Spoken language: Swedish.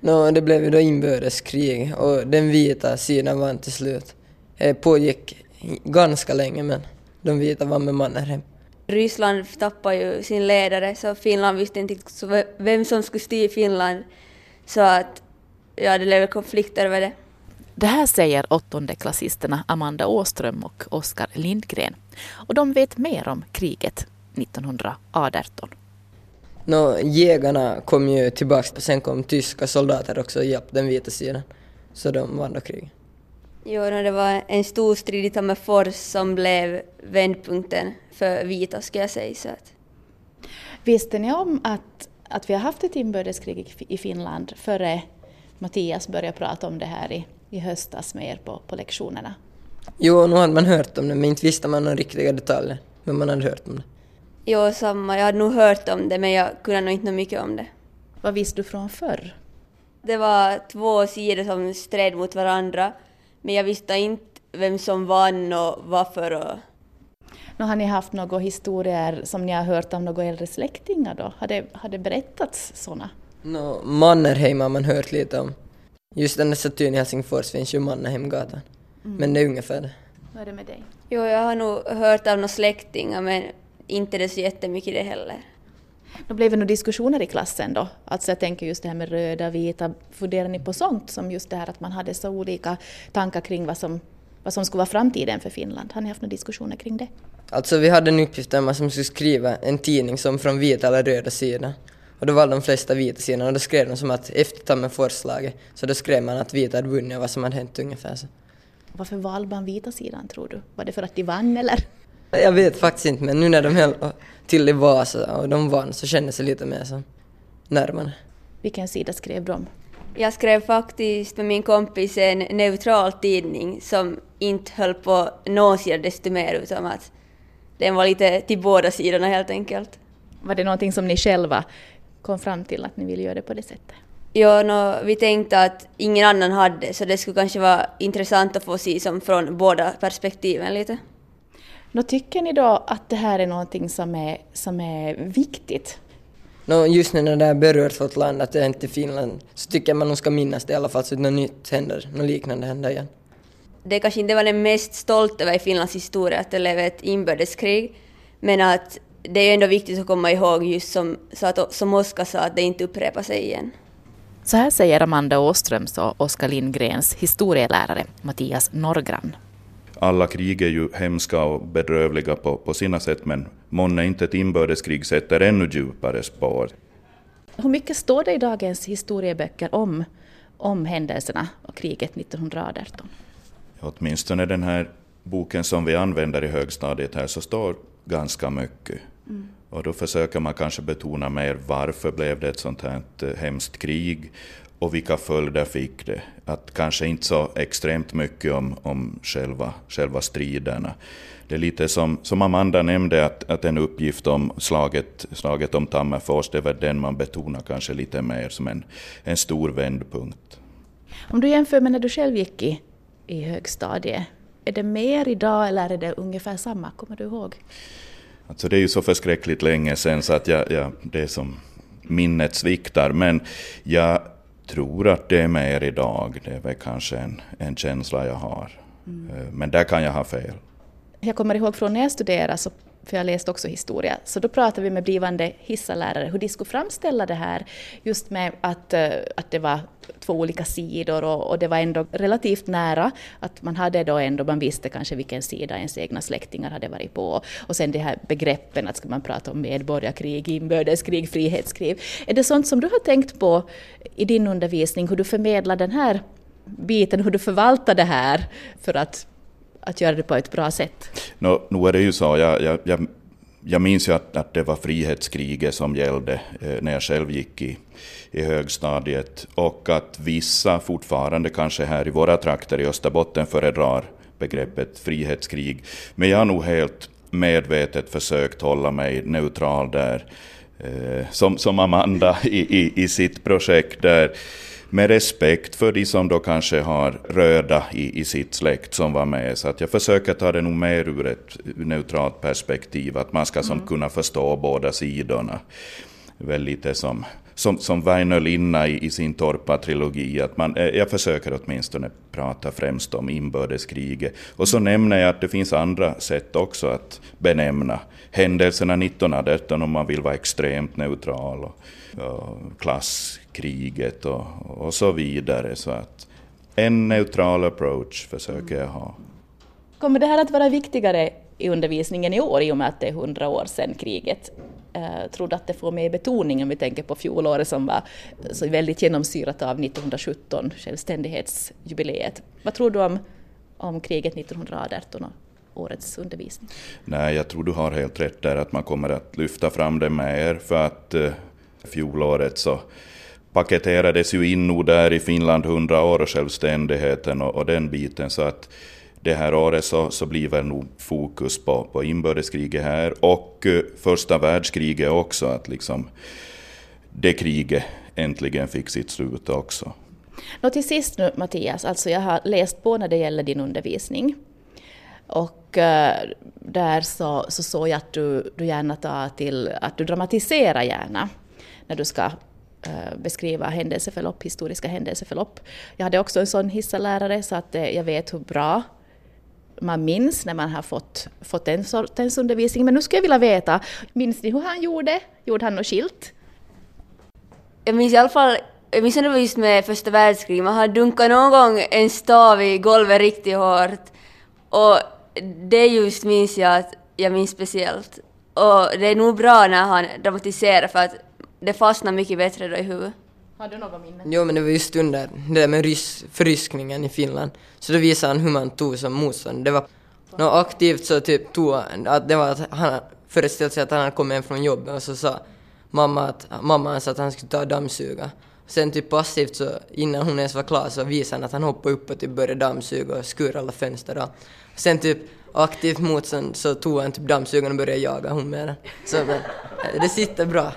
No, det blev ju då inbördeskrig och den vita sidan vann till slut. Det pågick ganska länge men de vita vann med Mannerheim. Ryssland tappade ju sin ledare så Finland visste inte vem som skulle styra Finland. Så att ja, det blev konflikter över det. Det här säger åttondeklassisterna Amanda Åström och Oskar Lindgren. Och de vet mer om kriget 1918. No, jägarna kom ju tillbaka, sen kom tyska soldater också och hjälpte den vita sidan. Så de vann då kriget. Jo, det var en stor strid i Tammerfors som blev vändpunkten för vita, ska jag säga. Så att. Visste ni om att, att vi har haft ett inbördeskrig i Finland före Mattias började prata om det här i, i höstas med er på, på lektionerna? Jo, nu hade man hört om det, men inte visste man några riktiga detaljer. Men man hade hört om det. Jo, samma. Jag hade nog hört om det, men jag kunde nog inte mycket om det. Vad visste du från förr? Det var två sidor som stred mot varandra, men jag visste inte vem som vann och varför. Och... Nu har ni haft några historier som ni har hört av några äldre släktingar då? Har det, har det berättats sådana? No, Mannerheim har man hört lite om. Just den där statyn i Helsingfors finns ju Mannerheimgatan. Mm. Men det är ungefär det. Vad är det med dig? Jo, jag har nog hört av några släktingar men inte det så jättemycket det heller. Då blev det några diskussioner i klassen då? Alltså jag tänker just det här med röda, vita, funderar ni på sånt som just det här att man hade så olika tankar kring vad som, vad som skulle vara framtiden för Finland? Har ni haft några diskussioner kring det? Alltså vi hade en uppgift att man skulle skriva en tidning som från vita eller röda sidan. Och då valde de flesta vita sidorna och då skrev de som att efter Tammerforslaget så då skrev man att vita hade vunnit och vad som hade hänt ungefär så. Varför valde man vita sidan tror du? Var det för att de vann eller? Jag vet faktiskt inte men nu när de höll till i Vasa och de vann så kändes det lite mer som närmare. Vilken sida skrev de? Jag skrev faktiskt med min kompis en neutral tidning som inte höll på någon sida desto mer utan att den var lite till båda sidorna helt enkelt. Var det någonting som ni själva kom fram till att ni ville göra det på det sättet? Ja, no, vi tänkte att ingen annan hade så det skulle kanske vara intressant att få se som från båda perspektiven lite. Nå, tycker ni då att det här är någonting som är, som är viktigt? No, just när det har berört vårt land, att det hänt i Finland, så tycker jag man nog ska minnas det i alla fall så att något nytt händer, något liknande händer igen. Det kanske inte var det mest stolt över i Finlands historia, att det blev ett inbördeskrig, men att det är ändå viktigt att komma ihåg just som, så att, som Oskar sa, att det inte upprepar sig igen. Så här säger Amanda Åströms och Oskar Lindgrens historielärare Mattias Norgran. Alla krig är ju hemska och bedrövliga på, på sina sätt, men månne inte ett inbördeskrig sätter ännu djupare spår. Hur mycket står det i dagens historieböcker om, om händelserna och kriget 1918? Åtminstone den här boken som vi använder i högstadiet här så står ganska mycket. Mm. Och då försöker man kanske betona mer varför blev det ett sånt här eh, hemskt krig och vilka följder fick det? Att kanske inte så extremt mycket om, om själva, själva striderna. Det är lite som, som Amanda nämnde, att, att en uppgift om slaget, slaget om Tammerfors, det är väl den man betonar kanske lite mer som en, en stor vändpunkt. Om du jämför med när du själv gick i, i högstadiet, är det mer idag eller är det ungefär samma? Kommer du ihåg? Alltså det är ju så förskräckligt länge sedan så att jag, jag, det är som minnet sviktar. Men jag tror att det är mer idag. Det är väl kanske en, en känsla jag har. Mm. Eh, men där kan jag ha fel. Jag kommer ihåg från när jag studerade så för jag läste också historia, så då pratade vi med blivande hissalärare hur de skulle framställa det här, just med att, eh, att det var två olika sidor och, och, det var ändå relativt nära, att man hade då ändå, man visste kanske vilken sida ens egna släktingar hade varit på. Och sen de här begreppen, att ska man prata om medborgarkrig, inbördeskrig, frihetskrig. Är det sånt som du har tänkt på i din undervisning, hur du förmedlar den här biten, hur du förvaltar det här för att att göra det på ett bra sätt? No, nu är det ju så, jag, jag, jag, jag minns ju att, att det var frihetskriget som gällde eh, när jag själv gick i, i högstadiet och att vissa fortfarande kanske här i våra trakter i Österbotten föredrar begreppet frihetskrig. Men jag har nog helt medvetet försökt hålla mig neutral där, eh, som, som Amanda i, i, i sitt projekt där med respekt för de som då kanske har röda i, i sitt släkt som var med. Så att jag försöker ta det nog mer ur ett neutralt perspektiv, att man ska som mm. kunna förstå båda sidorna. Väl lite som, som, som Väinö Linna i, i sin Torpa-trilogi, att man, eh, jag försöker åtminstone prata främst om inbördeskriget. Och så nämner jag att det finns andra sätt också att benämna händelserna 1918 om man vill vara extremt neutral, och, och klasskriget och, och så vidare. Så att en neutral approach försöker jag ha. Kommer det här att vara viktigare i undervisningen i år i och med att det är hundra år sedan kriget? Eh, trodde att det får mer betoning om vi tänker på fjolåret som var så väldigt genomsyrat av 1917, självständighetsjubileet. Vad tror du om, om kriget 1918 och årets undervisning? Nej, jag tror du har helt rätt där att man kommer att lyfta fram det mer för att eh, fjolåret så paketerades ju in nog där i Finland 100 år och självständigheten och, och den biten så att det här året så, så blir väl nog fokus på, på inbördeskriget här och eh, första världskriget också, att liksom det kriget äntligen fick sitt slut också. Nå, till sist nu Mattias, alltså jag har läst på när det gäller din undervisning. Och uh, där så, så såg jag att du, du gärna tar till att du dramatiserar gärna när du ska uh, beskriva händelseförlopp, historiska händelseförlopp. Jag hade också en sån hissalärare så att uh, jag vet hur bra man minns när man har fått, fått den sortens undervisning. Men nu skulle jag vilja veta, minns ni hur han gjorde? Gjorde han något skilt? Jag minns i alla fall, jag minns när det var just med första världskriget, man har dunkat någon gång en stav i golvet riktigt hårt. Och det just minns jag att jag minns speciellt. Och det är nog bra när han dramatiserar för att det fastnar mycket bättre då i huvudet. Har du något minne? Jo, men det var just under det där med rys, förryskningen i Finland. Så då visade han hur man tog som motstånd. Det var något aktivt så typ tog han, att det var att han föreställde sig att han hade kommit hem från jobbet och så sa mamma att mamma sa att han skulle ta och dammsuga. Sen typ passivt så innan hon ens var klar så visade han att han hoppade upp och typ började dammsuga och skura alla fönster då. sen typ aktivt motstånd så tog han typ dammsugaren och började jaga hon med den. Så men, det sitter bra.